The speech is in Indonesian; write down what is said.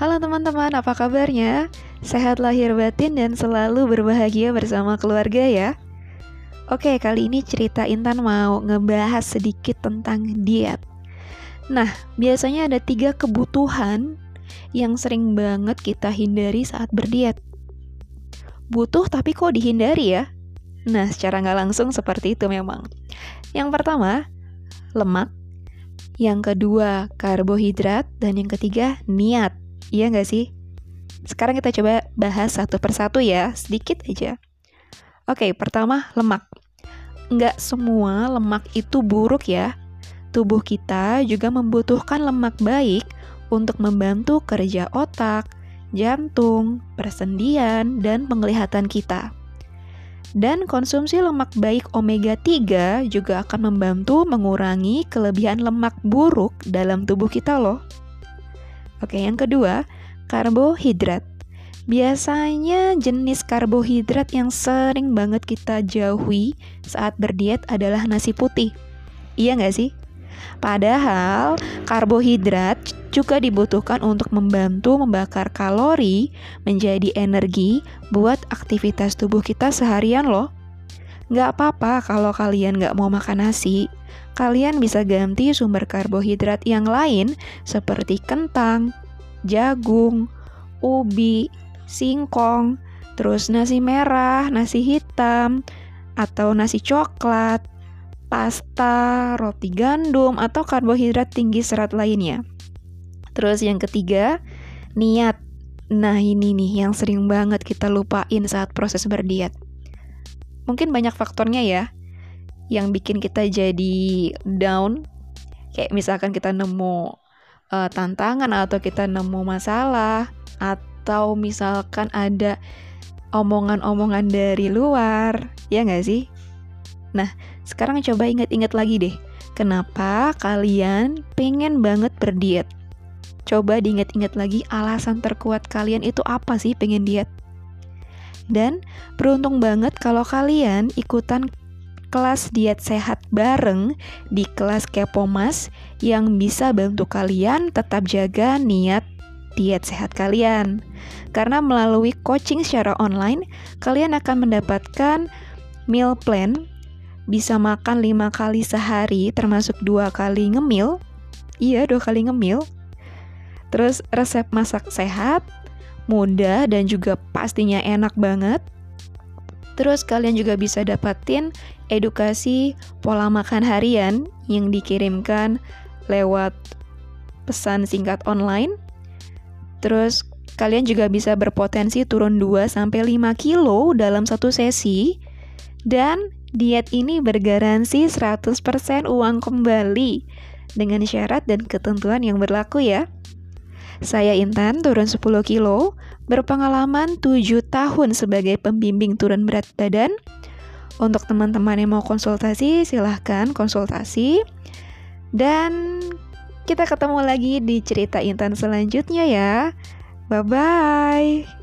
Halo teman-teman, apa kabarnya? Sehat lahir batin dan selalu berbahagia bersama keluarga ya. Oke, kali ini cerita Intan mau ngebahas sedikit tentang diet. Nah, biasanya ada tiga kebutuhan yang sering banget kita hindari saat berdiet. Butuh tapi kok dihindari ya? Nah, secara nggak langsung seperti itu memang. Yang pertama, lemak. Yang kedua, karbohidrat. Dan yang ketiga, niat. Iya nggak sih? Sekarang kita coba bahas satu persatu ya, sedikit aja. Oke, pertama lemak. Nggak semua lemak itu buruk ya. Tubuh kita juga membutuhkan lemak baik untuk membantu kerja otak, jantung, persendian, dan penglihatan kita. Dan konsumsi lemak baik omega 3 juga akan membantu mengurangi kelebihan lemak buruk dalam tubuh kita loh. Oke, yang kedua, karbohidrat. Biasanya jenis karbohidrat yang sering banget kita jauhi saat berdiet adalah nasi putih. Iya nggak sih? Padahal karbohidrat juga dibutuhkan untuk membantu membakar kalori menjadi energi buat aktivitas tubuh kita seharian loh. Nggak apa-apa kalau kalian nggak mau makan nasi, kalian bisa ganti sumber karbohidrat yang lain seperti kentang, jagung, ubi, singkong, terus nasi merah, nasi hitam, atau nasi coklat, pasta, roti gandum, atau karbohidrat tinggi serat lainnya. Terus yang ketiga, niat. Nah ini nih yang sering banget kita lupain saat proses berdiat. Mungkin banyak faktornya ya, yang bikin kita jadi down. Kayak misalkan kita nemu uh, tantangan atau kita nemu masalah atau misalkan ada omongan-omongan dari luar ya nggak sih? Nah sekarang coba ingat-ingat lagi deh kenapa kalian pengen banget berdiet? Coba diingat-ingat lagi alasan terkuat kalian itu apa sih pengen diet? Dan beruntung banget kalau kalian ikutan kelas diet sehat bareng di kelas Kepomas yang bisa bantu kalian tetap jaga niat diet sehat kalian. Karena melalui coaching secara online, kalian akan mendapatkan meal plan, bisa makan lima kali sehari termasuk dua kali ngemil. Iya, dua kali ngemil. Terus resep masak sehat, mudah dan juga pastinya enak banget. Terus kalian juga bisa dapatin edukasi pola makan harian yang dikirimkan lewat pesan singkat online. Terus kalian juga bisa berpotensi turun 2 sampai 5 kilo dalam satu sesi dan diet ini bergaransi 100% uang kembali dengan syarat dan ketentuan yang berlaku ya. Saya Intan turun 10 kilo, berpengalaman 7 tahun sebagai pembimbing turun berat badan, untuk teman-teman yang mau konsultasi, silahkan konsultasi. Dan kita ketemu lagi di cerita Intan selanjutnya ya. Bye-bye.